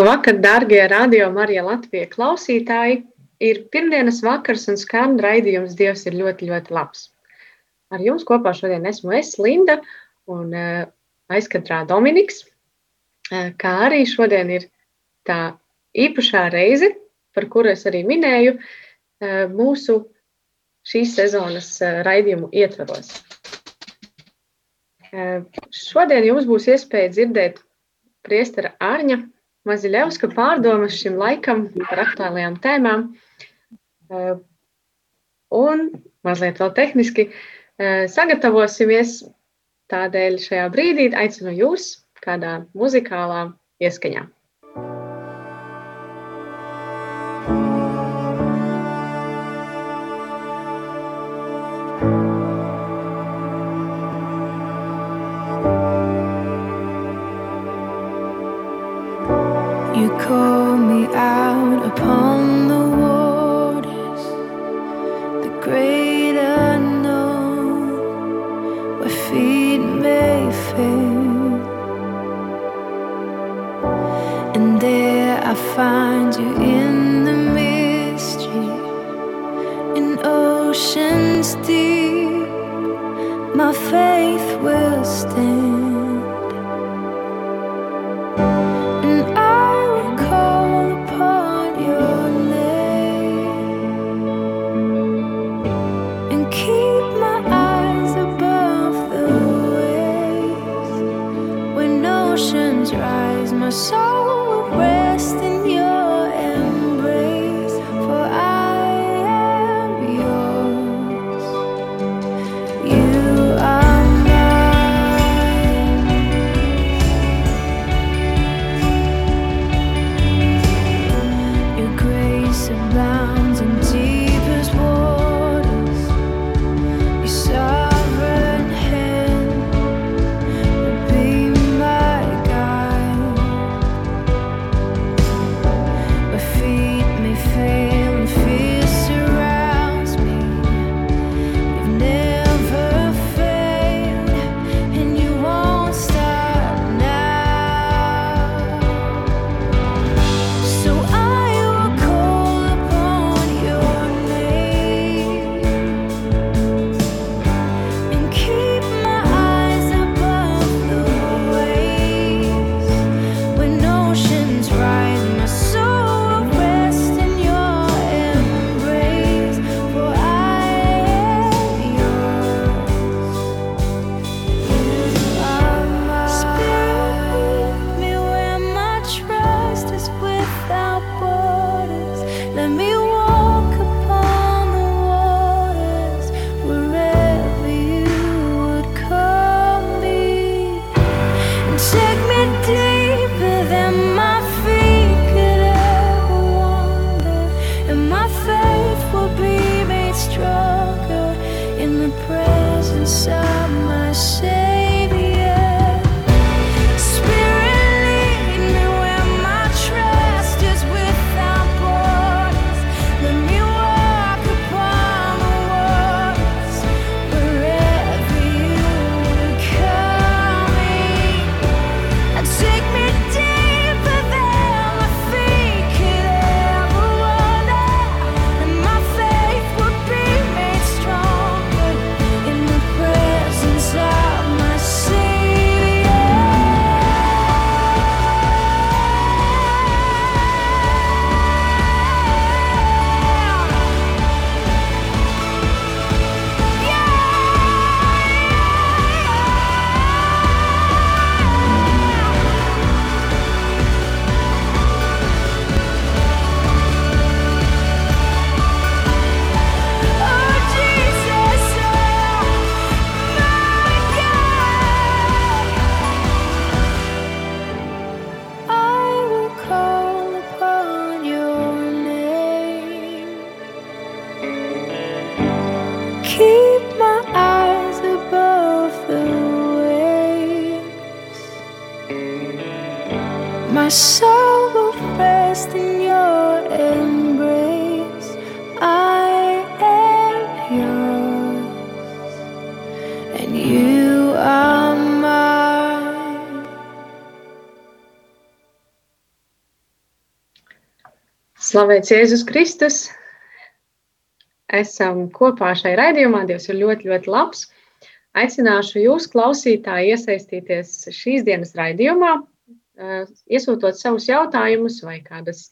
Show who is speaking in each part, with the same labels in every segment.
Speaker 1: Labvakar, darbie radio Marija Latvija klausītāji! Ir pirmdienas vakars un skan raidījums Dievs ir ļoti, ļoti labs. Ar jums kopā šodien esmu es, Linda, un uh, aizkadrā Dominiks, uh, kā arī šodien ir tā īpašā reize, par kuru es arī minēju, uh, mūsu šīs sezonas uh, raidījumu ietvaros. Uh, šodien jums būs iespēja dzirdēt priestera Ārņa Maziļevska pārdomas šim laikam par aktuālajām tēmām. Uh, un mazliet vēl tehniski uh, sagatavosimies. Tādēļ šajā brīdī aicinu jūs kādā muzikālā ieskaņā.
Speaker 2: My soul will rest in your embrace. I am yours, and you are mine.
Speaker 3: Slavēts Jēzus Kristus! Esam kopā šai raidījumā. Dievs ir ļoti, ļoti labs. Aicināšu jūs, klausītāji, iesaistīties šīs dienas raidījumā, iesūtot savus jautājumus vai kādas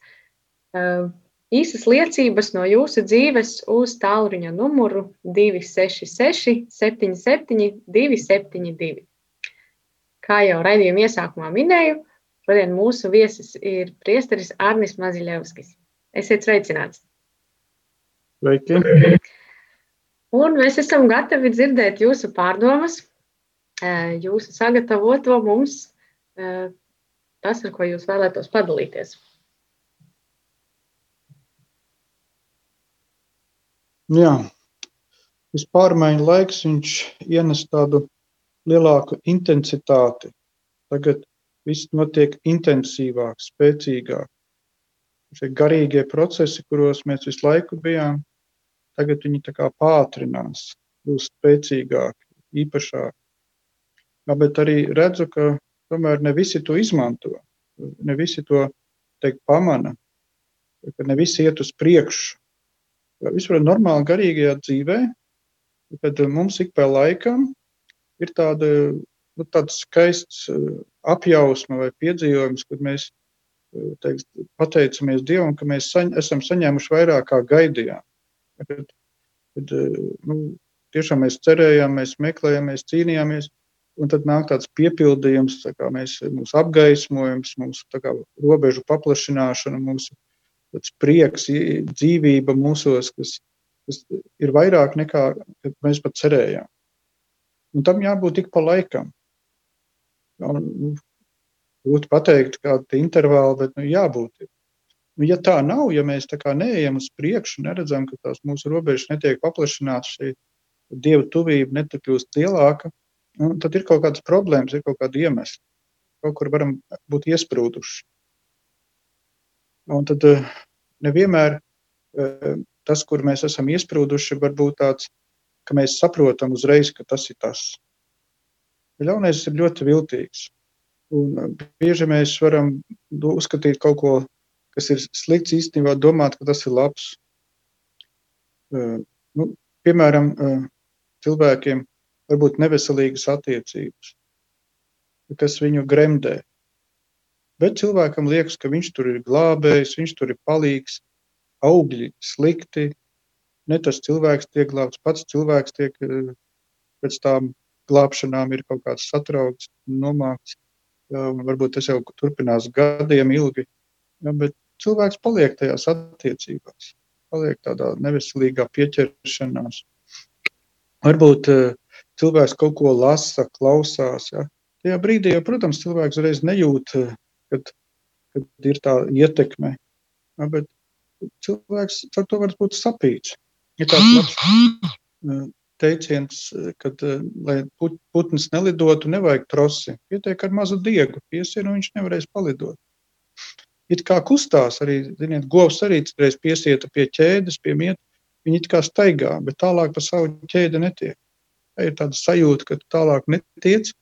Speaker 3: eh, īsas liecības no jūsu dzīves uz tālruņa numuru 266, 77, 272. Kā jau raidījuma iesākumā minēju, šodien mūsu viesis ir priesteris Arnis Maziļevskis. Esiet sveicināts!
Speaker 4: Sveiki!
Speaker 3: Un mēs esam gatavi dzirdēt jūsu pārdomas, eh, jūsu sagatavoto mums, eh, tas, ar ko jūs vēlētos padalīties.
Speaker 4: Jā, šis pārmaiņu laiks ienes tādu lielāku intensitāti. Tagad viss notiek intensīvāk, spēcīgāk. Šie garīgie procesi, kuros mēs visu laiku bijām, tagad viņi tā kā pātrinās, kļūst spēcīgāki, īpašāki. Jā, bet arī redzu, ka tomēr ne visi to izmanto, ne visi to teikt, pamana, ka ne visi iet uz priekšu. Vispār normāli garīgajā dzīvē, kad mums ik pa laikam ir tāda, nu, tāds skaists eh, apjausma vai piedzīvojums, kad mēs eh, teiks, pateicamies Dievam, ka mēs saņ, esam saņēmuši vairāk kā gaidījām. Kad, kad eh, nu, tiešām mēs cerējām, mēs meklējām, mēs cīnījāmies, un tad nāk tāds piepildījums, tā kā mēs, mūsu apgaismojums, tā kā robežu paplašināšana, mūsu tāds prieks, dzīvība mūsos, kas, kas ir vairāk nekā mēs pat cerējām. Un tam jābūt tik pa laikam. Un, nu, Grūti pateikt, kāda ir intervāla, bet nu, jābūt. Nu, ja tā nav, ja mēs tā kā neejam uz priekšu, neredzam, ka tās mūsu robežas netiek paplašinātas, šī dieva tuvība netikļūst lielāka, nu, tad ir kaut kādas problēmas, ir kaut kādi iemesli. Kaut kur varam būt iesprūduši. Un tad eh, nevienmēr eh, tas, kur mēs esam iesprūduši, var būt tāds, ka mēs saprotam uzreiz, ka tas ir tas. Ļaunais ir ļoti viltīgs. Un eh, bieži mēs varam uzskatīt kaut ko, kas ir slikts, īstenībā domāt, ka tas ir labs. Nu, piemēram, cilvēkiem var būt neveselīgas attiecības, kas viņu gremdē. Bet cilvēkam liekas, ka viņš tur ir glābējs, viņš tur ir palīgs, augļi slikti. Ne tas cilvēks tiek glābts, pats cilvēks tiek eh, pēc tām glābšanām ir kaut kāds satraukts, nomākts. Varbūt tas jau turpinās gadiem ilgi. Bet cilvēks paliek tajās attiecībās, paliek tādā neveselīgā pieķeršanās. Varbūt eh, cilvēks kaut ko lasa, klausās. Ja. Tajā brīdī, jau, protams, cilvēks reiz nejūt, eh, kad, kad ir tā ietekme. Ja, bet cilvēks ar to var būt sapīts. Ir tāds labs eh, teiciens, eh, eh, lai put- putns nelidotu, nevajag trosi. Pietiek ar mazu diegu, piesien, un viņš nevarēs palidot. It kā kustās arī, ziniet, govs arī reiz piesieta pie ķēdes, pie mieta, viņi it kā staigā, bet tālāk pa savu ķēdi netiek. Ir tāda sajūta, ka tu tālāk netiec,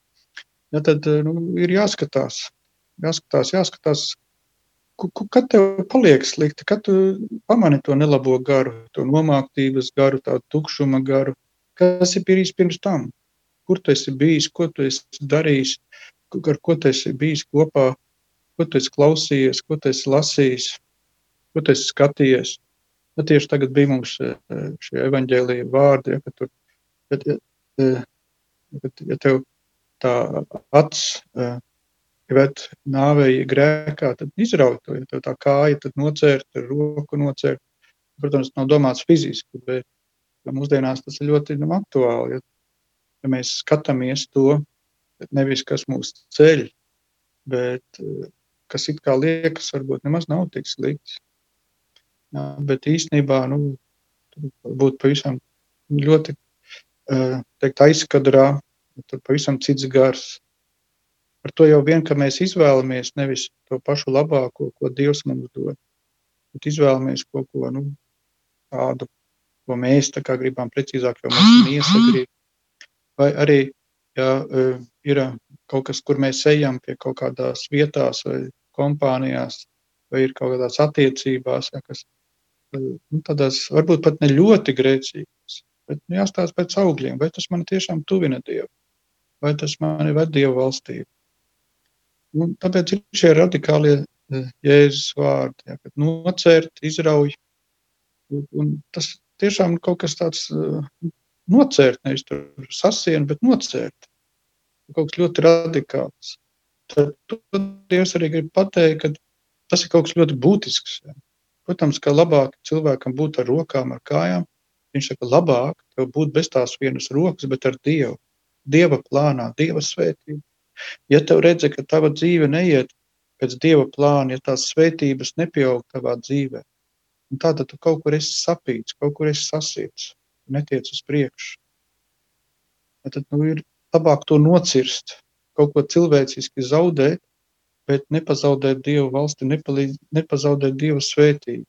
Speaker 4: ja tad eh, nu, ir jāskatās, jāskatās, jāskatās, kad tev paliek slikti, kad tu pamani to nelabo garu, to nomāktības garu, tādu tukšuma garu, kas ir bijis pirms tam, kur tu esi bijis, ko tu esi darījis, ar ko tu esi bijis kopā, ko tu esi klausījies, ko tu esi lasījis, ko tu esi skatījies. Ja tieši tagad bija mums eh, šie evaņģēlīja vārdi, ja, ka tur, ja, ja, eh, ja, ja tev tā acs eh, ved nāvēji grēkā, tad izrauj to, ja tev tā kāja, tad nocērt, roku nocērt. Protams, nav domāts fiziski, bet mūsdienās tas ir ļoti nu, aktuāli. Ja, ja mēs skatāmies to, nevis kas mūs ceļ, bet kas it kā liekas, varbūt nemaz nav tik slikts. Jā, bet īstenībā nu, tur var būt pavisam ļoti teikt, aizkadrā, tur pavisam cits gars. Par to jau vien, ka mēs izvēlamies nevis to pašu labāko, ko Dievs mums dod, bet izvēlamies kaut ko nu, tādu, ko mēs tā kā gribam precīzāk, jo mums miesa grib. Vai arī, ja ir kaut kas, kur mēs ejam pie kaut kādās vietās vai kompānijās, vai ir kaut kādās attiecībās, ja, kas nu, tādās varbūt pat ne ļoti grēcīgas, bet nu, jāstāsta pēc augļiem, vai tas man tiešām tuvina Dievu, vai tas mani ved Dievu valstību. Nu, tāpēc ir šie radikālie e, Jēzus vārdi, ja, kad nocērt, izrauj, un, un tas tiešām kaut kas tāds nocērt, nevis sasien, bet nocērt. Kaut kas ļoti radikāls. Tad Dievs arī grib pateikt, ka tas ir kaut kas ļoti būtisks. Ja. Protams, ka labāk cilvēkam būt ar rokām, ar kājām. Viņš saka, labāk tev būt bez tās vienas rokas, bet ar Dievu. Dieva plānā, Dieva svētību. Ja tev redzi, ka tava dzīve neiet pēc Dieva plāna, ja tās svētības nepieaug tavā dzīvē, tad tu kaut kur esi sapīts, kaut kur esi sasiets netiec uz priekšu. Tad nu, ir labāk to nocirst, kaut ko cilvēciski zaudēt, bet nepazaudēt Dievu valsti, nepalīdz, nepazaudēt Dievu svētību.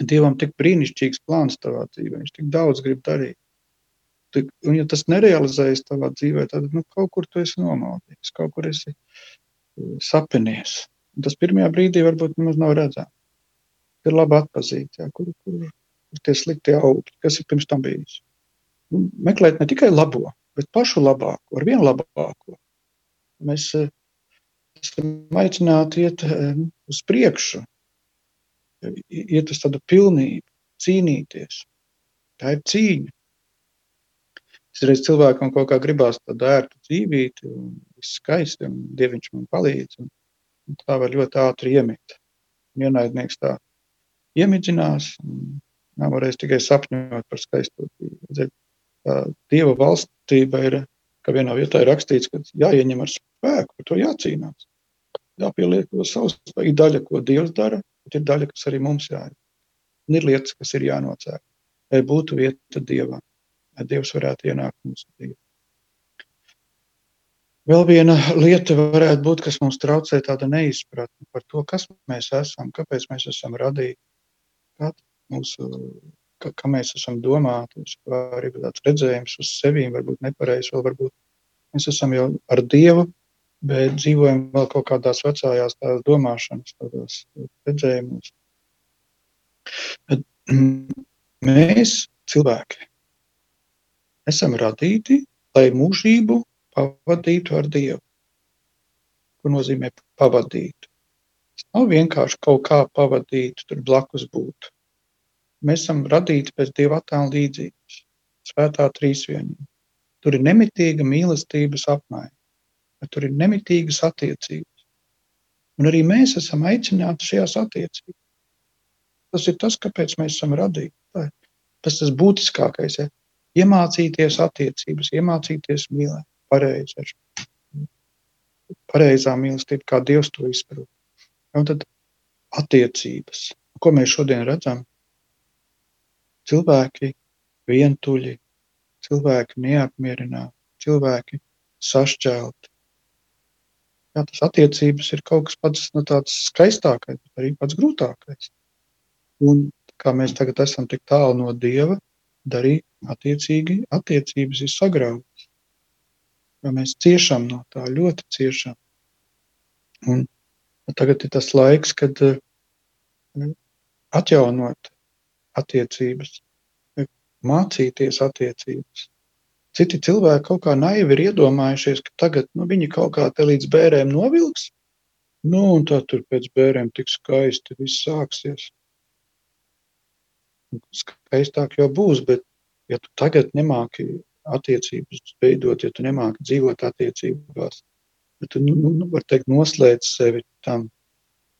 Speaker 4: Dievam tik brīnišķīgs plāns tavā dzīvē, viņš tik daudz grib darīt. Tik, un ja tas nerealizējas tavā dzīvē, tad nu, kaut kur tu esi nomaldījies, kaut kur esi uh, sapinies. Un tas pirmajā brīdī varbūt nemaz nav redzams. Ir labi atpazīt, jā, kur, kur, tie sliktie augļi, kas ir pirms tam bijis. Un meklēt ne tikai labo, bet pašu labāko, ar vienu labāko. Mēs eh, esam aicināti iet eh, uz priekšu, iet uz tādu pilnību, cīnīties. Tā ir cīņa. Es reiz cilvēkam kaut kā gribās tādu ērtu dzīvību, un viss skaisti, un Dieviņš man palīdz. Un, un tā var ļoti ātri iemigt. Ienaidnieks tā iemidzinās, un Nav varējis tikai sapņot par skaisto dzīvi. Dieva valstība ir, ka vienā vietā ir rakstīts, ka jāieņem ar spēku, par to jācīnās. Jāpieliek to savstarpēji daļa, ko Dievs dara, bet ir daļa, kas arī mums jādara. Un ir lietas, kas ir jānocēr, lai būtu vieta Dievam, lai Dievs varētu ienākt mūsu dzīvē. Vēl viena lieta varētu būt, kas mums traucē tāda neizpratne par to, kas mēs esam, kāpēc mēs esam radīti. Mūsu, ka, ka mēs esam domāti, arī tāds redzējums uz sevi, varbūt nepareizs, vēl varbūt mēs esam jau ar Dievu, bet dzīvojam vēl kaut kādās vecājās tās domāšanas, tādos redzējumos. Bet mēs, cilvēki, esam radīti, lai mūžību pavadītu ar Dievu. Ko nozīmē pavadīt? Tas nav vienkārši kaut kā pavadīt, tur blakus būt. Mēs esam radīti pēc dieva attēla līdzības, svētā trīsvienība. Tur ir nemitīga mīlestības apmaiņa, bet tur ir nemitīgas attiecības. Un arī mēs esam aicināti šajās attiecībās. Tas ir tas, kāpēc mēs esam radīti. Tas ir tas būtiskākais. Ja? Iemācīties attiecības, iemācīties mīlēt pareizi. Pareizā mīlestība, kā Dievs to izprot. Un tad attiecības. Ko mēs šodien redzam? cilvēki vientuļi, cilvēki neapmierināti, cilvēki sašķelti. Jā, tas attiecības ir kaut kas pats no tāds skaistākais, bet arī pats grūtākais. Un kā mēs tagad esam tik tālu no Dieva, arī attiecīgi attiecības ir sagrautas. Jo mēs ciešam no tā, ļoti ciešam. Un tagad ir tas laiks, kad uh, atjaunot attiecības, mācīties attiecības. Citi cilvēki kaut kā naivi ir iedomājušies, ka tagad nu, viņi kaut kā te līdz bērēm novilks, nu, un tad tur pēc bērēm tik skaisti viss sāksies. Skaistāk jau būs, bet ja tu tagad nemāki attiecības veidot, ja tu nemāki dzīvot attiecībās, tad tu, nu, nu, var teikt, noslēdz sevi tam.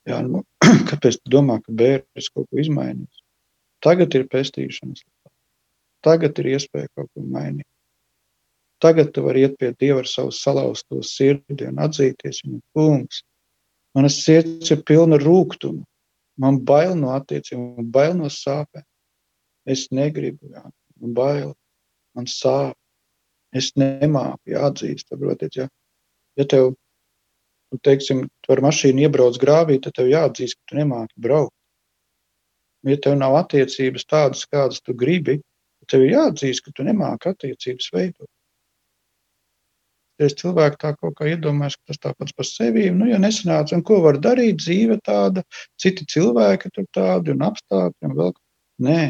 Speaker 4: Jā, nu, kāpēc tu domā, ka bērns kaut ko izmainīs? Tagad ir pestīšanas. Tagad ir iespēja kaut ko mainīt. Tagad tu vari iet pie Dieva ar savu salauzto sirdi un atzīties viņam, kungs. Manas sirds ir pilna rūkuma. Man bail no attiecībām, man bail no sāpēm. Es negribu, jā, man bail, man sāp. Es nemāku, jāatzīst, saprotiet, ja, ja tev nu, teiksim, tu ar mašīnu iebrauc grāvī, tad tev jāatzīst, ka tu nemāki braukt. Ja tev nav attiecības tādas, kādas tu gribi, tad tev ir jāatzīst, ka tu nemāki attiecības veidot. Es cilvēku tā kaut kā iedomājos, ka tas tāpats par sevi, nu, ja nesanāca, un ko var darīt, dzīve tāda, citi cilvēki tur tādi un apstākļi un vēl. Nē,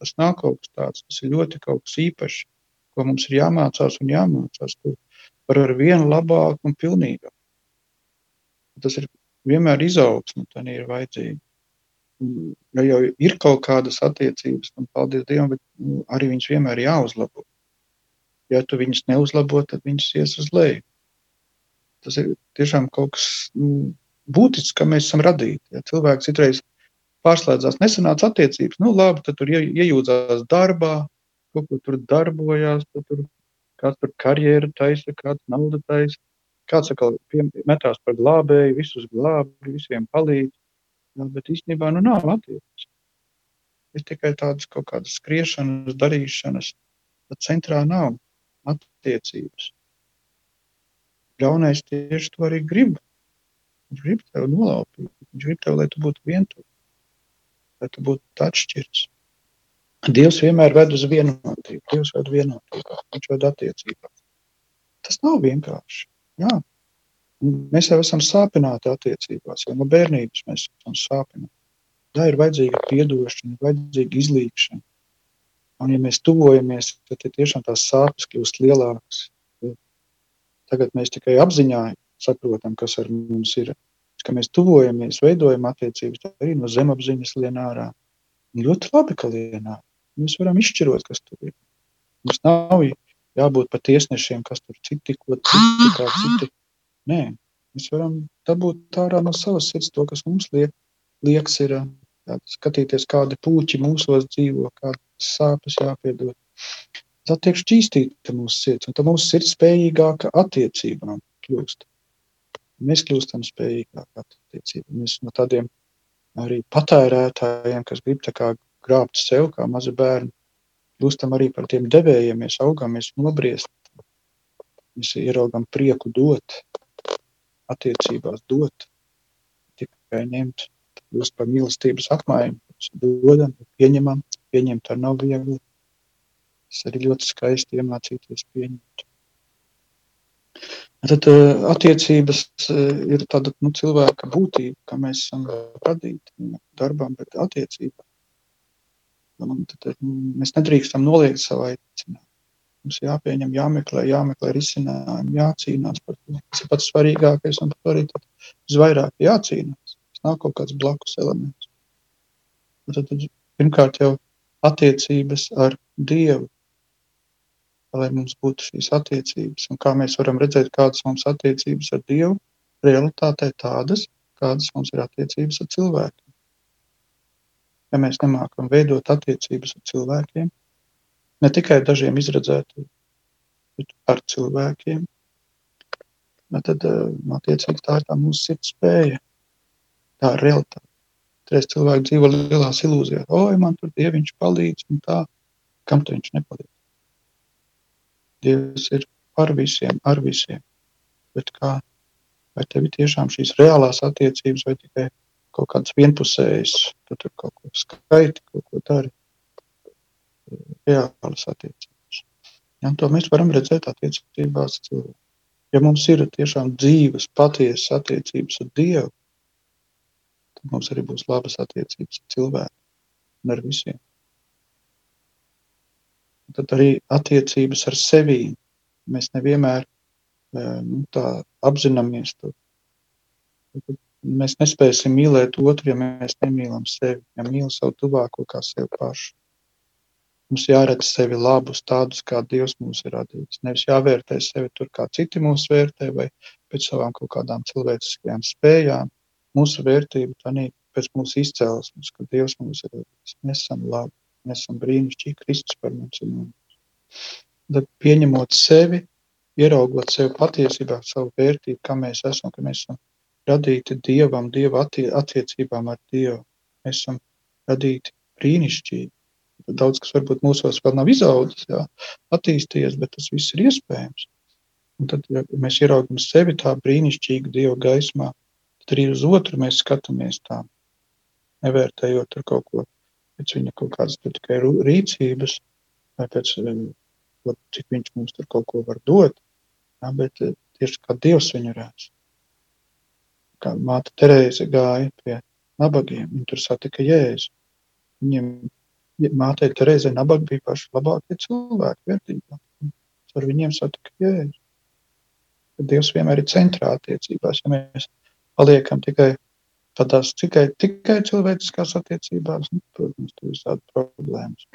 Speaker 4: tas nav kaut kas tāds, tas ir ļoti kaut kas īpašs, ko mums ir jāmācās un jāmācās, ko var ar vienu labāk un pilnīgāk. Tas ir vienmēr izaugsme, tā ir vajadzīga. Ja jau ir kaut kādas attiecības, tad paldies Dievam, bet nu, arī viņas vienmēr ir jāuzlabo. Ja tu viņus neuzlabo, tad viņas ies uz leju. Tas ir tiešām kaut kas nu, būtisks, ka mēs esam radīti. Ja cilvēks citreiz pārslēdzās, nesanāca attiecības, nu labi, tad tur ie- iejūdzās darbā, kaut ko tur darbojās, tad tur kāds tur karjeru taisa, kāds naudu taisa, kāds atkal metās par glābēju, visus glābi, visiem palīdz. Ja, bet īstenībā nu nav attiecības. Ir tikai tādas kaut kādas skriešanas, darīšanas, bet centrā nav attiecības. Ļaunais tieši to arī grib. Viņš grib tevi nolaupīt. Viņš grib tevi, lai tu būtu vientuļš, lai tu būtu atšķirts. Dievs vienmēr ved uz vienotību. Dievs ved vienotībā. Viņš ved attiecībās. Tas nav vienkārši. Jā. Mēs jau esam sāpināti attiecībās, jau no bērnības mēs esam sāpināti. Tā ir vajadzīga atdošana, vajadzīga izlīgšana. Un, ja mēs tuvojamies, tad tie tiešām tās sāpes kļūst lielākas. Tagad mēs tikai apziņā saprotam, kas ar mums ir. Ka mēs tuvojamies, veidojam attiecības, tā arī no zemapziņas lien ārā. Un ļoti labi, ka lien ārā. Mēs varam izšķirot, kas tur ir. Mums nav jābūt par tiesnešiem, kas tur citi, ko citi, kā citi. Nē, mēs varam dabūt ārā no savas sirds to, kas mums liek, liekas ir jā, skatīties, kādi puķi mūsos dzīvo, kādas sāpes jāpiedod. Tā tiek šķīstīta mūsu sirds, un tā mūsu sirds spējīgāka attiecībām kļūst. Mēs kļūstam spējīgāki attiecībām. Mēs no tādiem arī patērētājiem, kas grib grābt sev, kā mazi bērni, kļūstam arī par tiem devējiem, mēs augam, mēs nobriest. Mēs ieraugam prieku dot, attiecībās dot, tikai ņemt, kļūst par mīlestības apmaiņu. Dodam, pieņemam, pieņemt ar nav viegli. Tas arī ļoti skaisti iemācīties pieņemt. Tad uh, attiecības uh, ir tāda nu, cilvēka būtība, ka mēs esam radīti darbam, bet attiecībām. Uh, mēs nedrīkstam noliegt savu aicinājumu. Mums jāpieņem, jāmeklē, jāmeklē risinājumi, jācīnās par to. Tas ir pats svarīgākais, un par to arī tad visvairāk jācīnās. Tas nav kaut kāds blakus elements. Tad, tad pirmkārt jau attiecības ar Dievu, lai mums būtu šīs attiecības. Un kā mēs varam redzēt, kādas mums attiecības ar Dievu, realitātē tādas, kādas mums ir attiecības ar cilvēkiem. Ja mēs nemākam veidot attiecības ar cilvēkiem, ne tikai dažiem izredzētiem, bet ar cilvēkiem, tad eh, attiecīgi tā ir tā mūsu sirds spēja, tā ir realitāte. Reiz cilvēki dzīvo lielās ilūzijās, oi, man tur dieviņš palīdz, un tā, kam tu viņš nepalīdz? Dievs ir par visiem, ar visiem, bet kā, vai tev ir tiešām šīs reālās attiecības, vai tikai kaut kādas vienpusējas, tu tur kaut ko skaiti, kaut ko dari, reālas attiecības. Ja, to mēs varam redzēt attiecībās cilvēku. Ja mums ir tiešām dzīves, patiesas attiecības ar Dievu, mums arī būs labas attiecības ar cilvēku un ar visiem. Tad arī attiecības ar sevi. Mēs nevienmēr eh, nu, tā apzināmies to. Mēs nespēsim mīlēt otru, ja mēs nemīlam sevi, ja mīlam savu tuvāko kā sevi pašu. Mums jāredz sevi labus, tādus, kā Dievs mūs ir radījis. Nevis jāvērtē sevi tur, kā citi mūs vērtē, vai pēc savām kaut kādām cilvēciskajām spējām. Mūsu vērtība ir pēc mūsu izcelsmes, ka Dievs mūs ir. Mēs esam labi, mēs esam brīnišķīgi, Kristus par mums ir nomis. Tad pieņemot sevi, ieraugot sevi patiesībā, savu vērtību, kā mēs esam, ka mēs esam radīti Dievam, Dieva attie attiecībām ar Dievu. Mēs esam radīti brīnišķīgi. Daudz kas varbūt mūsos vēl nav izaudzis, jā, attīstījies, bet tas viss ir iespējams. Un tad, ja mēs ieraugam sevi tā brīnišķīgu Dieva gaismā, tad arī uz otru mēs skatāmies tā, nevērtējot ar kaut ko pēc viņa kaut kādas tur tikai rīcības, vai pēc um, cik viņš mums tur kaut ko var dot, ja, bet eh, tieši kā Dievs viņu redz. Kā māte Terēze gāja pie nabagiem, viņa tur satika Jēzu. Viņiem, mātei Terēzei nabagi bija paši labākie cilvēki, vērtīgākie. Ar viņiem satika Jēzu. Dievs vienmēr ir centrā attiecībās. Ja mēs paliekam tikai tādās tikai, tikai cilvēciskās attiecībās, nu, protams, tur ir visādi problēmas.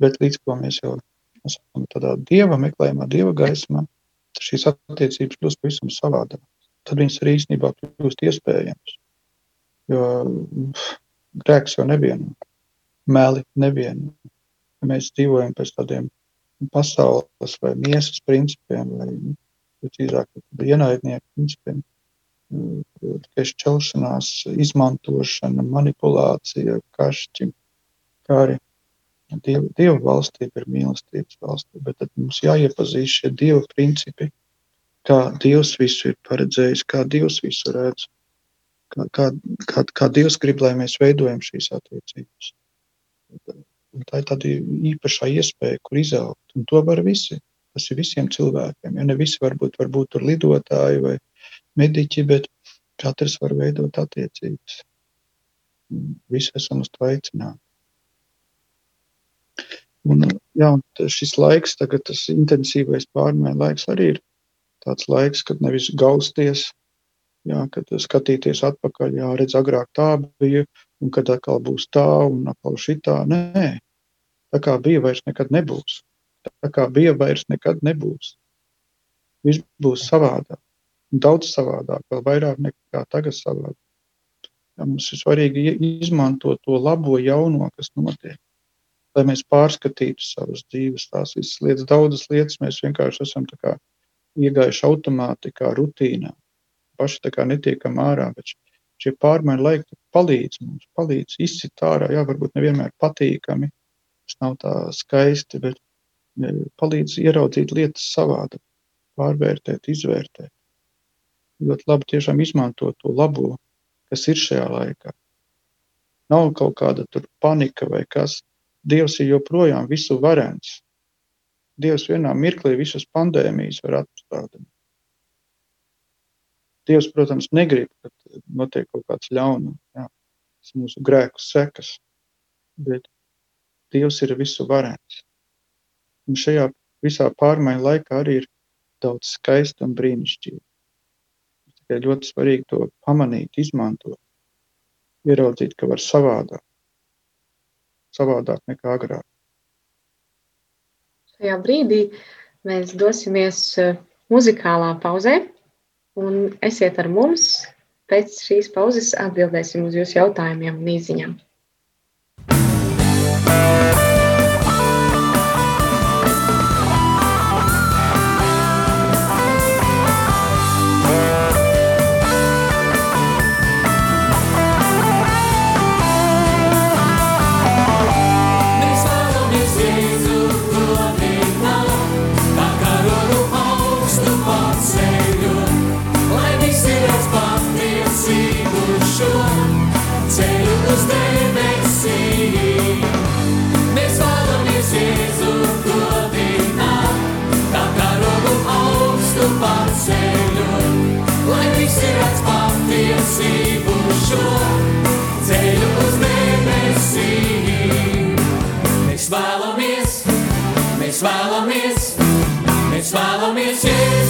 Speaker 4: Bet līdz ko mēs jau esam tādā dieva meklējumā, dieva gaismā, tad šīs attiecības kļūst pavisam savādāk. Tad viņas arī īstenībā kļūst iespējams. Jo grēks jau nevieno, meli nevieno. Ja mēs dzīvojam pēc tādiem pasaules vai miesas principiem, vai nu, precīzāk ienaidnieku principiem, mm, tikai šķelšanās, izmantošana, manipulācija, kašķi, kā arī Dieva, dieva valstība ir mīlestības valstība, bet tad mums jāiepazīst šie dieva principi, kā Dievs visu ir paredzējis, kā Dievs visu redz, kā, kā, kā, kā Dievs grib, lai mēs veidojam šīs attiecības. Un tā ir tāda īpašā iespēja, kur izaugt, un to var visi. Tas ir visiem cilvēkiem, jo ne visi varbūt, varbūt tur lidotāji vai mediķi, bet katrs var veidot attiecības. Visi esam uz to aicināti. Un, jā, un šis laiks, tagad tas intensīvais pārmaiņu laiks arī ir tāds laiks, kad nevis gausties, jā, kad skatīties atpakaļ, jā, redz, agrāk tā bija, un kad atkal būs tā, un atkal šitā. Nē, tā kā bija, vairs nekad nebūs. Tā kā bija, vairs nekad nebūs. Viss būs savādāk. Daudz savādāk, vēl vairāk nekā tagad savādāk. Jā, mums ir svarīgi izmantot to labo, jauno, kas notiek lai mēs pārskatītu savas dzīves, tās visas lietas, daudzas lietas mēs vienkārši esam kā iegājuši automātikā, rutīnā. Paši tā kā netiekam ārā, bet šie pārmaiņu laiki palīdz mums, palīdz izsit ārā, jā, varbūt nevienmēr patīkami, tas nav tā skaisti, bet e, palīdz ieraudzīt lietas savādi, pārvērtēt, izvērtēt. Ļoti labi tiešām izmantot to labo, kas ir šajā laikā. Nav kaut kāda panika vai kas. Dievs ir joprojām visu varens. Dievs vienā mirklī visas pandēmijas var atstādināt. Dievs, protams, negrib, ka notiek kaut kāds ļaunums, tas mūsu grēku sekas, bet Dievs ir visu varens. Un šajā visā pārmaiņu laikā arī ir daudz skaista un brīnišķīga. Tikai ļoti svarīgi to pamanīt, izmantot, ieraudzīt, ka var savādāk savādāk nekā agrāk.
Speaker 3: Šajā brīdī mēs dosimies eh, muzikālā pauzē, un esiet ar mums. Pēc šīs pauzes atbildēsim uz jūsu jautājumiem un īsiņām.
Speaker 5: Mēs visi redz patiesību šo ceļu uz debesīm. Mēs vēlamies, mēs vēlamies, mēs vēlamies Jēzu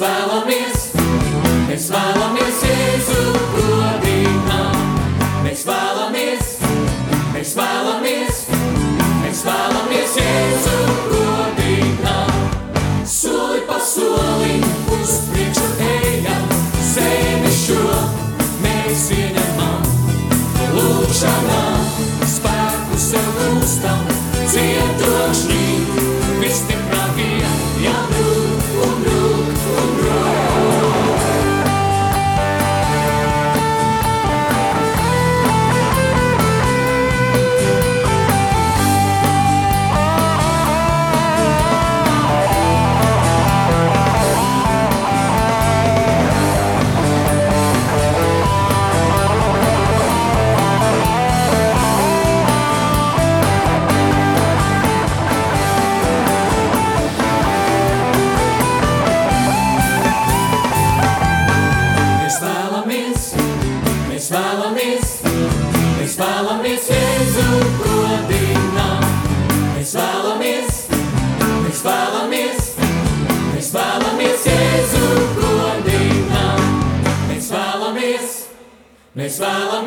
Speaker 5: vēlamies, mēs vēlamies Jēzu godinā. Mēs vēlamies, mēs vēlamies, mēs vēlamies Jēzu godinā. Soli pa soli uz priekšu ejam, sevi šo mēs ieņemam. Lūkšanā spēku sev gūstam, cietokšņi.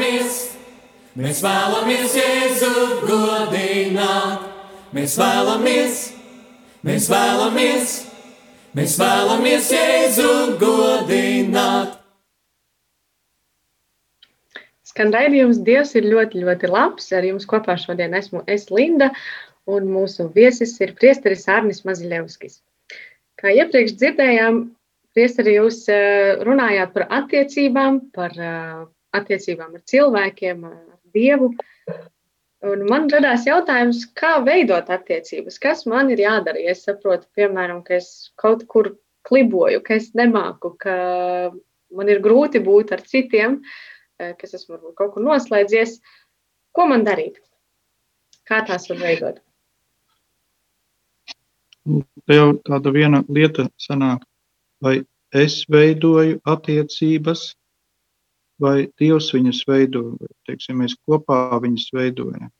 Speaker 5: Vēlamies, mēs vēlamies Jēzu godināt. Mēs vēlamies, mēs vēlamies, mēs vēlamies Jēzu godināt.
Speaker 3: Skan raidījums, Dievs ir ļoti, ļoti labs. Ar jums kopā šodien esmu es Linda, un mūsu viesis ir priesteris Arnis Maziļevskis. Kā iepriekš dzirdējām, priesteri jūs eh, runājāt par attiecībām, par eh, attiecībām ar cilvēkiem, ar Dievu. Un man radās jautājums, kā veidot attiecības, kas man ir jādara, ja es saprotu, piemēram, ka es kaut kur kliboju, ka es nemāku, ka man ir grūti būt ar citiem, eh, kas esmu varbūt kaut kur noslēdzies. Ko man darīt? Kā tās var veidot?
Speaker 4: Te jau tāda viena lieta sanāk, vai es veidoju attiecības, vai Dievs viņas veido, vai, teiksim, mēs kopā viņas veidojam.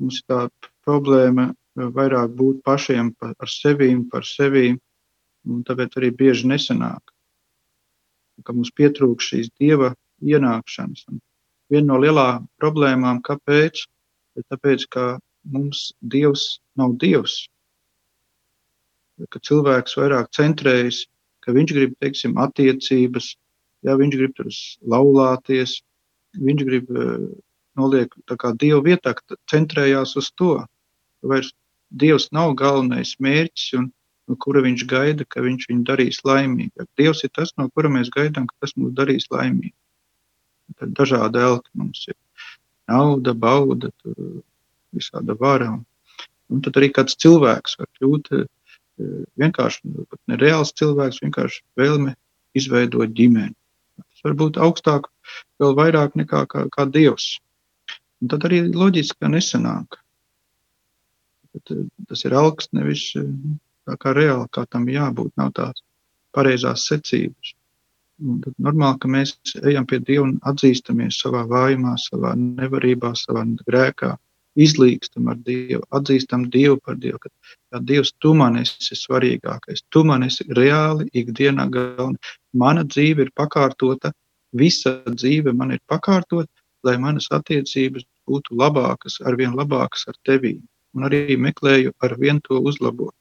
Speaker 4: Mums ir tā problēma eh, vairāk būt pašiem par, ar sevīm, par sevīm, un tāpēc arī bieži nesanāk, ka mums pietrūk šīs Dieva ienākšanas. Un viena no lielām problēmām, kāpēc, ir tāpēc, ka mums Dievs nav Dievs. Ka cilvēks vairāk centrējas, ka viņš grib, teiksim, attiecības, ja viņš grib tur laulāties, viņš grib uh, noliek kā Dieva vietā, centrējās uz to. Vairs Dievs nav galvenais mērķis un no kura viņš gaida, ka viņš viņu darīs laimīgu. Dievs ir tas, no kura mēs gaidām, ka tas mūs darīs laimīgu. Tad dažādi elki mums ir nauda, bauda, visāda vara. Un, tad arī kāds cilvēks var kļūt eh, vienkārši pat nereāls cilvēks, vienkārši vēlme izveidot ģimeni. Tas var būt augstāk, vēl vairāk nekā kā, kā Dievs. Un tad arī loģiski, nesanāk. Bet, eh, tas ir augsts, nevis eh, tā kā reāli, kā tam jābūt. Nav tās pareizās secības. Un tad normāli, ka mēs ejam pie Dieva un atzīstamies savā vājumā, savā nevarībā, savā grēkā, izlīgstam ar Dievu, atzīstam Dievu par Dievu. Ka, ka Dievs, tu man esi svarīgākais, tu man esi reāli ikdienā galvenais. Mana dzīve ir pakārtota, visa dzīve man ir pakārtota, lai manas attiecības būtu labākas, arvien labākas ar tevi. Un arī meklēju ar vien to uzlabot.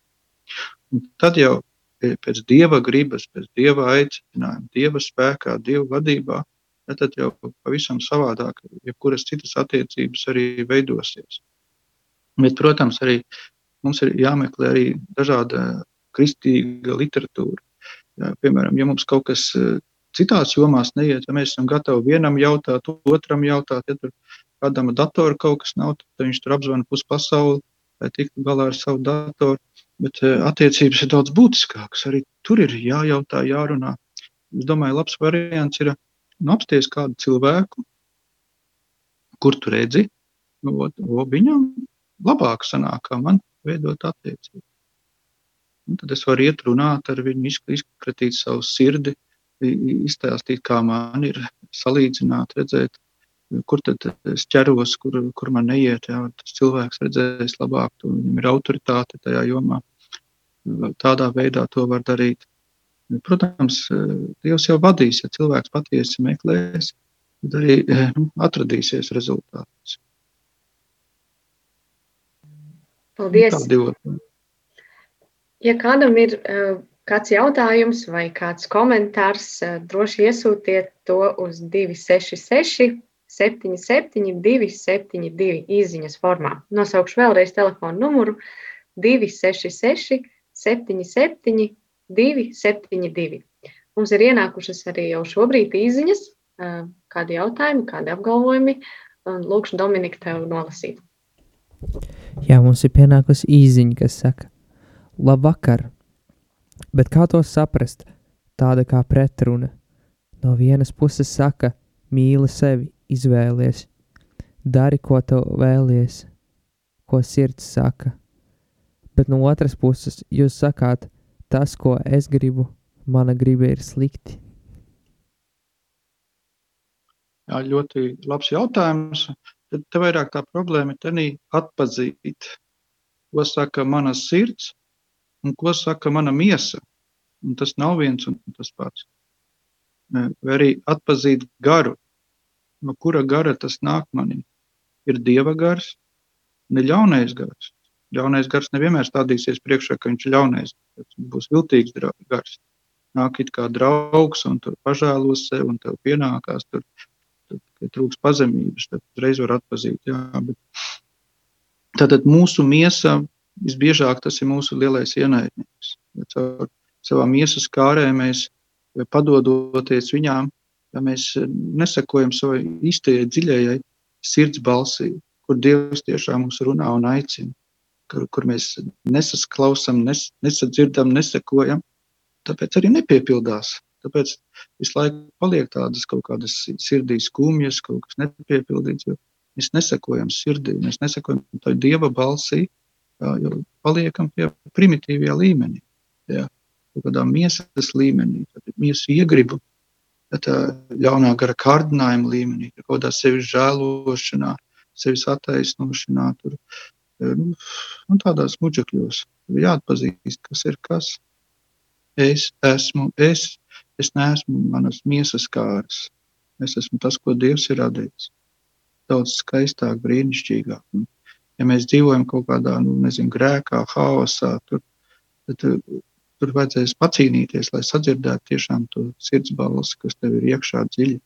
Speaker 4: Un tad jau pēc dieva gribas, pēc dieva aicinājuma, dieva spēkā, dieva vadībā, ja tad jau pavisam savādāk, jebkuras citas attiecības arī veidosies. Bet, protams, arī mums ir jāmeklē arī dažāda kristīga literatūra. Jā, piemēram, ja mums kaut kas citās jomās neiet, ja mēs esam gatavi vienam jautāt, otram jautāt, ja tur kādam datoru kaut kas nav, tad viņš tur apzvana pus pasauli, lai tiktu galā ar savu datoru. Bet attiecības ir daudz būtiskākas. Arī tur ir jājautā, jārunā. Es domāju, labs variants ir nu, apsties kādu cilvēku, kur tu redzi, nu, ot, o, viņam labāk sanāk, kā man veidot attiecības. Un tad es varu iet runāt ar viņu, izkratīt savu sirdi, izstāstīt, kā man ir salīdzināt, redzēt, kur tad es ķeros, kur, kur man neiet. Jā, tas cilvēks redzēs labāk, viņam ir autoritāte tajā jomā. Tādā veidā to var darīt. Protams, Dievs jau vadīs, ja cilvēks patiesi meklēs, tad arī nu, atradīsies rezultāts.
Speaker 3: Paldies!
Speaker 4: Otri.
Speaker 3: Ja kādam ir uh, kāds jautājums vai kāds komentārs, uh, droši iesūtiet to uz 266 77 272 izziņas formā. Nosaukšu vēlreiz telefonu numuru 266 77 272. Mums ir ienākušas arī jau šobrīd izziņas, kādi jautājumi, kādi apgalvojumi. Lūkšu Dominika tev nolasīt.
Speaker 1: Jā, mums ir pienākusi īziņa, kas saka, labvakar, bet kā to saprast? Tāda kā pretruna. No vienas puses saka, mīli sevi, izvēlies, dari, ko tev vēlies, ko sirds saka. Bet no otras puses jūs sakāt, tas, ko es gribu, mana griba ir slikti.
Speaker 4: Jā, ļoti labs jautājums. Tad te vairāk tā problēma ir tenī atpazīt, ko saka mana sirds un ko saka mana miesa. Un tas nav viens un tas pats. Vai arī atpazīt garu, no kura gara tas nāk manī. Ir dieva gars ir ļaunais gars. Ļaunais gars nevienmēr stādīsies priekšā, ka viņš ir ļaunais. Būs viltīgs gars. Nāk it kā draugs un tur pažēlos sevi un tev pienākās tur tad, kad trūks pazemības, tad uzreiz var atpazīt. Jā, bet... Tātad mūsu miesa visbiežāk tas ir mūsu lielais ienaidnieks. Ja caur savām miesas kārēm mēs padodoties viņām, ja mēs nesakojam savai īstajai dziļajai sirds balsī, kur Dievs tiešām mums runā un aicina, kur, kur mēs nesasklausam, nes, nesadzirdam, nesakojam, tāpēc arī nepiepildās Tāpēc visu laiku paliek tādas kaut kādas sirdī skumjas, kaut kas nepiepildīts. Mēs nesakojam sirdī, mēs nesakojam tai dieva balsī, jo paliekam pie primitīvajā līmenī, jā, kaut kādā miesas līmenī, miesu iegribu, tā ļaunā gara kārdinājuma līmenī, kaut kādā sevis žēlošanā, sevis attaisnošanā, tur, un tādās muģekļos. Jāatpazīst, kas ir kas. Es esmu es, Es neesmu manas miesas kāras. Es esmu tas, ko Dievs ir radījis. Daudz skaistāk, brīnišķīgāk. Un, ja mēs dzīvojam kaut kādā, nu, nezinu, grēkā, haosā, tur, tad tur vajadzēs pacīnīties, lai sadzirdētu tiešām to sirds balsi, kas tev ir iekšā dziļi.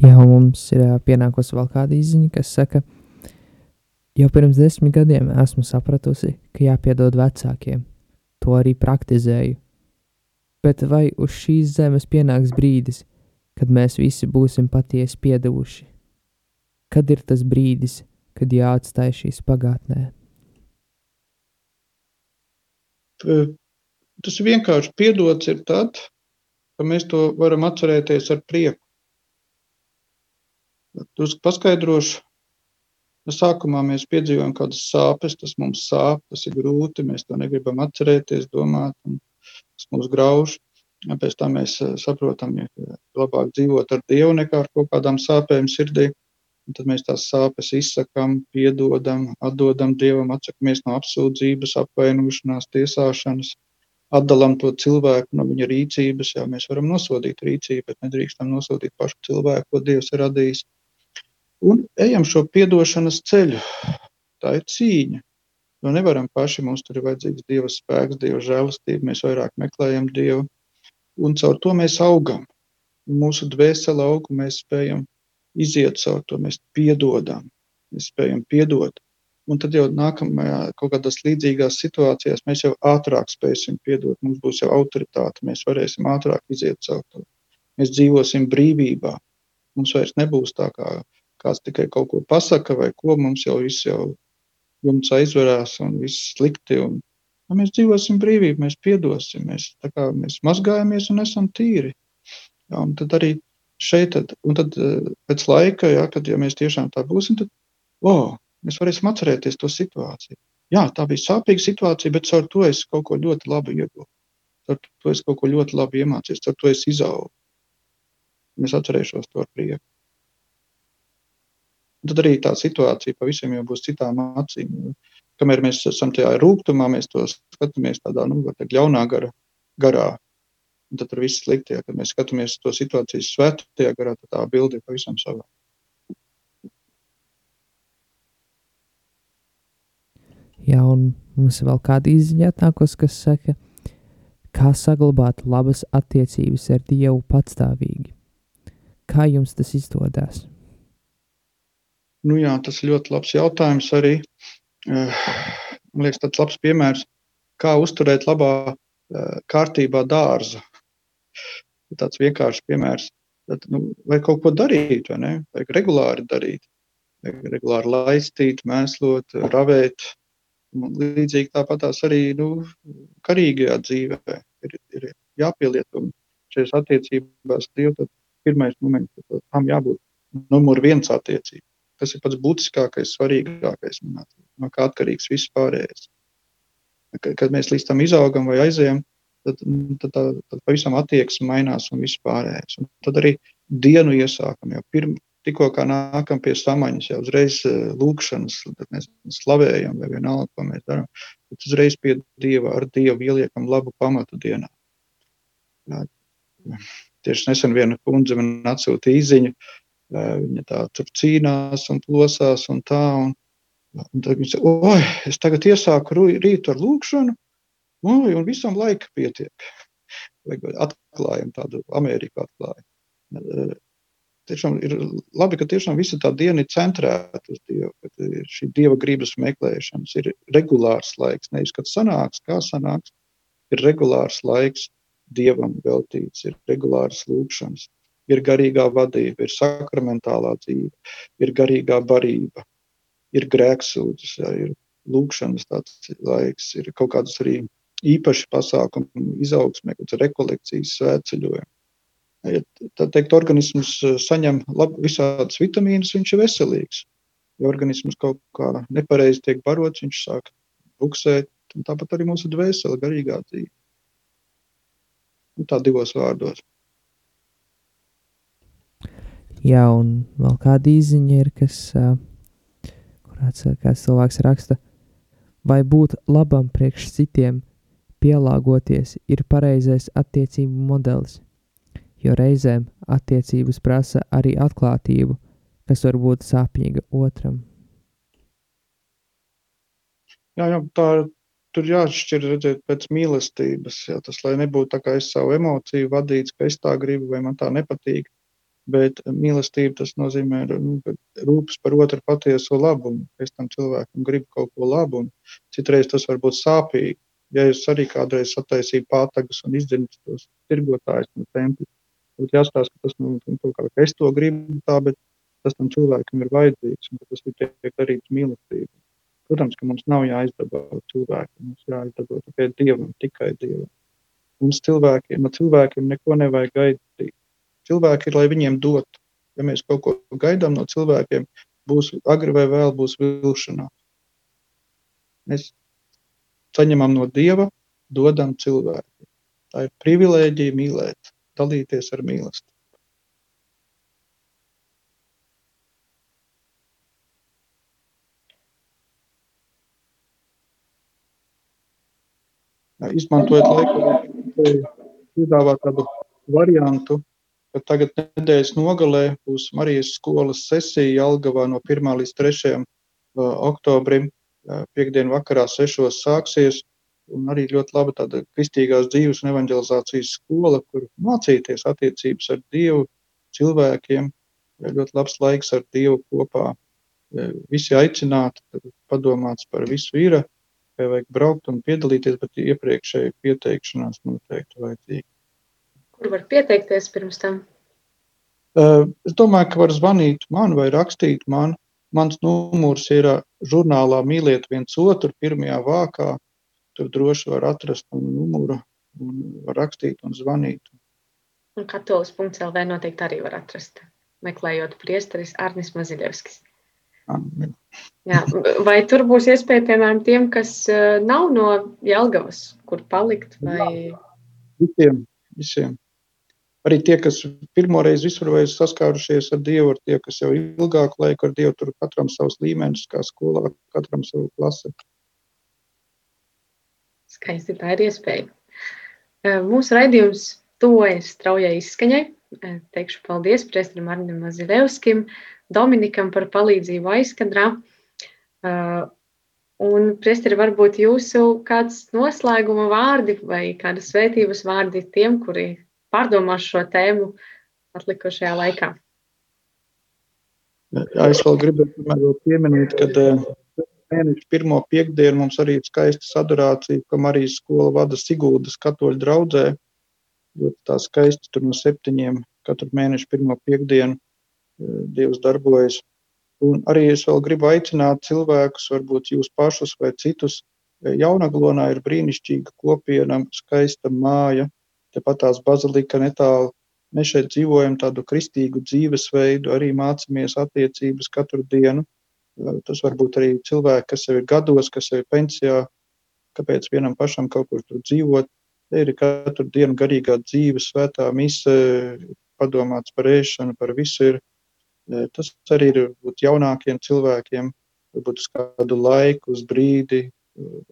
Speaker 1: Jā, mums ir pienākusi vēl kāda izziņa, kas saka, ka Jau pirms desmit gadiem esmu sapratusi, ka jāpiedod vecākiem. To arī praktizēju. Bet vai uz šīs zemes pienāks brīdis, kad mēs visi būsim patiesi piedevuši? Kad ir tas brīdis, kad jāatstāj šīs pagātnē?
Speaker 4: Tas vienkārši piedots ir tad, ka mēs to varam atcerēties ar prieku. Jūs paskaidrošu, Nu, sākumā mēs piedzīvojam kādas sāpes, tas mums sāp, tas ir grūti, mēs to negribam atcerēties, domāt, un tas mūs grauž. Pēc tam mēs eh, saprotam, ka labāk dzīvot ar Dievu nekā ar kaut kādām sāpēm sirdī. Un tad mēs tās sāpes izsakām, piedodam, atdodam Dievam, atsakamies no apsūdzības, apvainošanās, tiesāšanas, atdalām to cilvēku no viņa rīcības. Jā, mēs varam nosodīt rīcību, bet nedrīkstam nosodīt pašu cilvēku, ko Dievs ir radījis. Un ejam šo piedošanas ceļu. Tā ir cīņa. Jo nevaram paši, mums tur ir vajadzīgs Dieva spēks, Dieva žēlastība, mēs vairāk meklējam Dievu. Un caur to mēs augam. Mūsu dvēsele aug, mēs spējam iziet caur to, mēs piedodam, mēs spējam piedot. Un tad jau nākamajā kaut kādās līdzīgās situācijās mēs jau ātrāk spēsim piedot, mums būs jau autoritāte, mēs varēsim ātrāk iziet caur to. Mēs dzīvosim brīvībā. Mums vairs nebūs tā kā kāds tikai kaut ko pasaka, vai ko mums jau viss jau jumts aizverās un viss slikti. Un, ja mēs dzīvosim brīvību, mēs piedosim, mēs, kā, mēs mazgājamies un esam tīri. Jā, un tad arī šeit, tad, un tad eh, pēc laika, jā, kad ja mēs tiešām tā būsim, tad oh, mēs varēsim atcerēties to situāciju. Jā, tā bija sāpīga situācija, bet caur to es kaut ko ļoti labi ieguvu. Caur to es kaut ko ļoti labi iemācījos, caur to es izaugu. Es atcerēšos to ar prieku. Tad arī tā situācija pavisam jau būs citām acīm. Kamēr mēs esam tajā rūkumā, mēs to skatāmies tādā nu, ļaunā gara, garā. un tad tur viss slikti. Ja, kad mēs skatāmies to situāciju svētajā garā, tad tā bilde ir pavisam savā.
Speaker 1: Jā, un mums ir vēl kāda izziņa atnākusi, kas saka, kā saglabāt labas attiecības ar Dievu patstāvīgi. Kā jums tas izdodas?
Speaker 4: Nu jā, tas ir ļoti labs jautājums arī. Eh, man liekas, tāds labs piemērs, kā uzturēt labā eh, kārtībā dārzu. Tāds vienkāršs piemērs. Tad, nu, vai kaut ko darīt, vai ne? Vajag regulāri darīt. Vajag regulāri laistīt, mēslot, ravēt, Līdzīgi tāpatās arī nu, karīgajā dzīvē ir, ir jāpielieto šajās attiecībās. Dievu, pirmais moments, tam jābūt numur viens attiecība. Tas ir pats būtiskākais, svarīgākais, no kā atkarīgs viss pārējais. Kad mēs līdz tam izaugam vai aizējam, tad, tad, tad, tad pavisam attieksme mainās un viss pārējais. Un tad arī dienu iesākam jau pirms tikko nākam pie samaņas, jau uzreiz eh, lūkšanas, tad mēs slavējam, vai vienalga, ko mēs darām. Tad uzreiz pie Dieva, ar Dievu ieliekam labu pamatu dienā. Jā. Tieši nesen viena kundze man atsūtīja īziņu, viņa tā tur cīnās un plosās un tā. Un, un tad viņa saka, oi, es tagad iesāku rītu ar lūkšanu, oi, un visam laika pietiek. Atklājam tādu Ameriku atklājumu tiešām ir labi, ka tiešām visa tā diena ir centrēta uz Dievu, ka ir šī Dieva gribas meklēšanas, ir regulārs laiks, nevis kad sanāks, kā sanāks, ir regulārs laiks Dievam veltīts, ir regulāras lūkšanas, ir garīgā vadība, ir sakramentālā dzīve, ir garīgā barība, ir grēksūdzes, jā, ir lūkšanas tāds laiks, ir kaut kādas arī īpaši pasākumi, izaugsmē, ir rekolekcijas svētceļojumi ja teikt, organisms saņem lab, visādas vitamīnas, viņš ir veselīgs. Ja organisms kaut kā nepareizi tiek barots, viņš sāk buksēt. Tāpat arī mūsu dvēsele, garīgā dzīve. Nu, tā divos vārdos.
Speaker 1: Jā, un vēl kāda īziņa ir, kas, kurāds kāds cilvēks raksta, vai būt labam priekš citiem, pielāgoties ir pareizais attiecību modelis jo reizēm attiecības prasa arī atklātību, kas var būt sāpīga otram.
Speaker 4: Jā, jā tā tur jāatšķir redzēt pēc mīlestības. Jā, tas, lai nebūtu tā kā es savu emociju vadīts, ka es tā gribu vai man tā nepatīk. Bet mīlestība tas nozīmē nu, rūpes par otru patieso labumu. Es tam cilvēkam gribu kaut ko labu, un citreiz tas var būt sāpīgi. Ja es arī kādreiz sataisīju pātagus un izdzinu tos tirgotājus no tempļa, būtu jāstāsta, ka tas nu, kaut kā, es to gribu tā, bet tas tam cilvēkam ir vajadzīgs un tas ir tiek darīts mīlestība. Protams, ka mums nav jāizdabā cilvēki, mums jāizdabā tikai Dievam, tikai Dievam. Mums cilvēkiem, no cilvēkiem neko nevajag gaidīt. Cilvēki ir, lai viņiem dotu. Ja mēs kaut ko gaidām no cilvēkiem, būs agri vai vēl būs vilšanās. Mēs saņemam no Dieva, dodam cilvēkiem. Tā ir privilēģija mīlēt dalīties ar mīlestību. Izmantojot laiku, piedāvāt tādu variantu, ka tagad nedēļas nogalē būs Marijas skolas sesija Jelgavā no 1. līdz 3. oktobrim. Piektdien vakarā sešos sāksies un arī ļoti laba tāda kristīgās dzīves un evanģelizācijas skola, kur mācīties attiecības ar Dievu, cilvēkiem. Ļoti labs laiks ar Dievu kopā. Visi aicināti, padomāts par visu ir, vai vajag braukt un piedalīties, bet iepriekšēji pieteikšanās noteikti vajadzīga.
Speaker 3: Kur var pieteikties pirms tam?
Speaker 4: Es domāju, ka var zvanīt man vai rakstīt man. Mans numurs ir žurnālā Mīliet viens otru pirmajā vākā Tur droši var atrast numuru, un var rakstīt un zvanīt.
Speaker 3: Un katolis.lv noteikti arī var atrast, meklējot priesteris Arnis Maziļevskis.
Speaker 4: Amen.
Speaker 3: Jā, vai tur būs iespēja, piemēram, tiem, kas eh, nav no Jelgavas, kur palikt? Vai...
Speaker 4: Visiem, visiem. Arī tie, kas pirmoreiz vispār saskārušies ar Dievu, ar tie, kas jau ilgāku laiku ar Dievu, tur katram savs līmenis, kā skolā, katram savu klasi.
Speaker 3: Skaisti, tā ir iespēja. Mūsu raidījums tuvojas straujai izskaņai. Teikšu paldies Priestram Arnim Mazilevskim, Dominikam par palīdzību aizkadrā. Un, Priestri, varbūt jūsu kāds noslēguma vārdi vai kāda svētības vārdi tiem, kuri pārdomās šo tēmu atlikušajā laikā.
Speaker 4: Jā, es vēl gribētu vēl pieminēt, ka mēneša pirmo piekdienu mums arī ir skaista sadurācija, ko Marijas skola vada Siguldas katoļu draudzē. Ļoti tā skaisti tur no septiņiem katru mēnešu pirmo piekdienu Dievs darbojas. Un arī es vēl gribu aicināt cilvēkus, varbūt jūs pašus vai citus. Jaunaglonā ir brīnišķīga kopiena, skaista māja, tepat tās bazilika netālu. Mēs šeit dzīvojam tādu kristīgu dzīvesveidu, arī mācāmies attiecības katru dienu. Tas var būt arī cilvēki, kas ir gados, kas ir pensijā, kāpēc vienam pašam kaut kur tur dzīvot. Te ir katru dienu garīgā dzīve, svētā mise, padomāts par ēšanu, par visu. Ir. Tas arī ir būt jaunākiem cilvēkiem, varbūt uz kādu laiku, uz brīdi,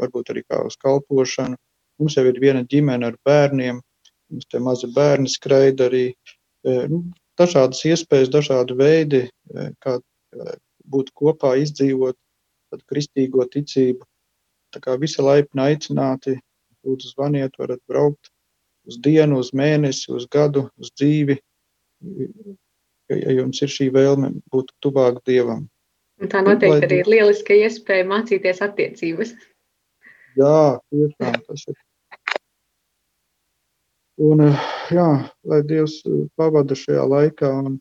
Speaker 4: varbūt arī kā uz kalpošanu. Mums jau ir viena ģimene ar bērniem, Mums tie mazi bērni skraida arī. E, nu, dažādas iespējas, dažādi veidi, e, kā e, būt kopā, izdzīvot kristīgo ticību. Tā kā visi laipni aicināti, lūdzu zvaniet, varat braukt uz dienu, uz mēnesi, uz gadu, uz dzīvi, ja jums ir šī vēlme būt tuvāk Dievam.
Speaker 3: Un tā noteikti arī ir lieliska iespēja mācīties attiecības.
Speaker 4: Jā, tiešām tas ir Un, eh, jā, lai Dievs eh, pavada šajā laikā. Un,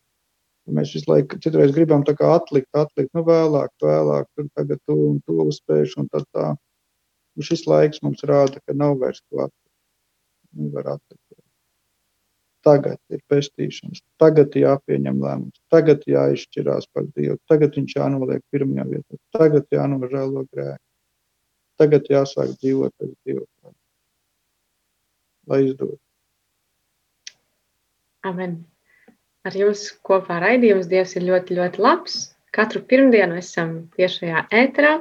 Speaker 4: mēs visu laiku citreiz gribam atlikt, atlikt, nu, vēlāk, vēlāk, tur tagad to un to uzspējuši. Un tā, tā. Un šis laiks mums rāda, ka nav vairs ko atlikt. Nevar atlikt. Tagad ir pestīšanas, tagad jāpieņem lēmums, tagad jāizšķirās par Dievu, tagad viņš jānoliek pirmajā vietā, tagad jānožēlo grēku, tagad jāsāk dzīvot pēc Dieva. Lai izdodas.
Speaker 3: Amen. Ar jums kopā raidījums Dievs ir ļoti, ļoti labs. Katru pirmdienu esam tiešajā ēterā.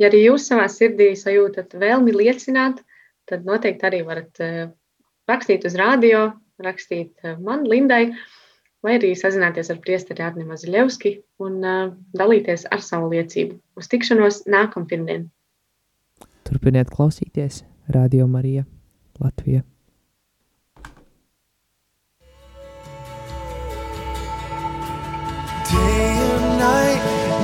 Speaker 3: Ja arī jūs savā sirdī sajūtat vēlmi liecināt, tad noteikti arī varat uh, rakstīt uz radio, rakstīt uh, man, Lindai, vai arī sazināties ar priesteri Arni Maziļevski un uh, dalīties ar savu liecību. Uz tikšanos nākam pirmdien.
Speaker 1: Turpiniet klausīties Radio Marija Latvija.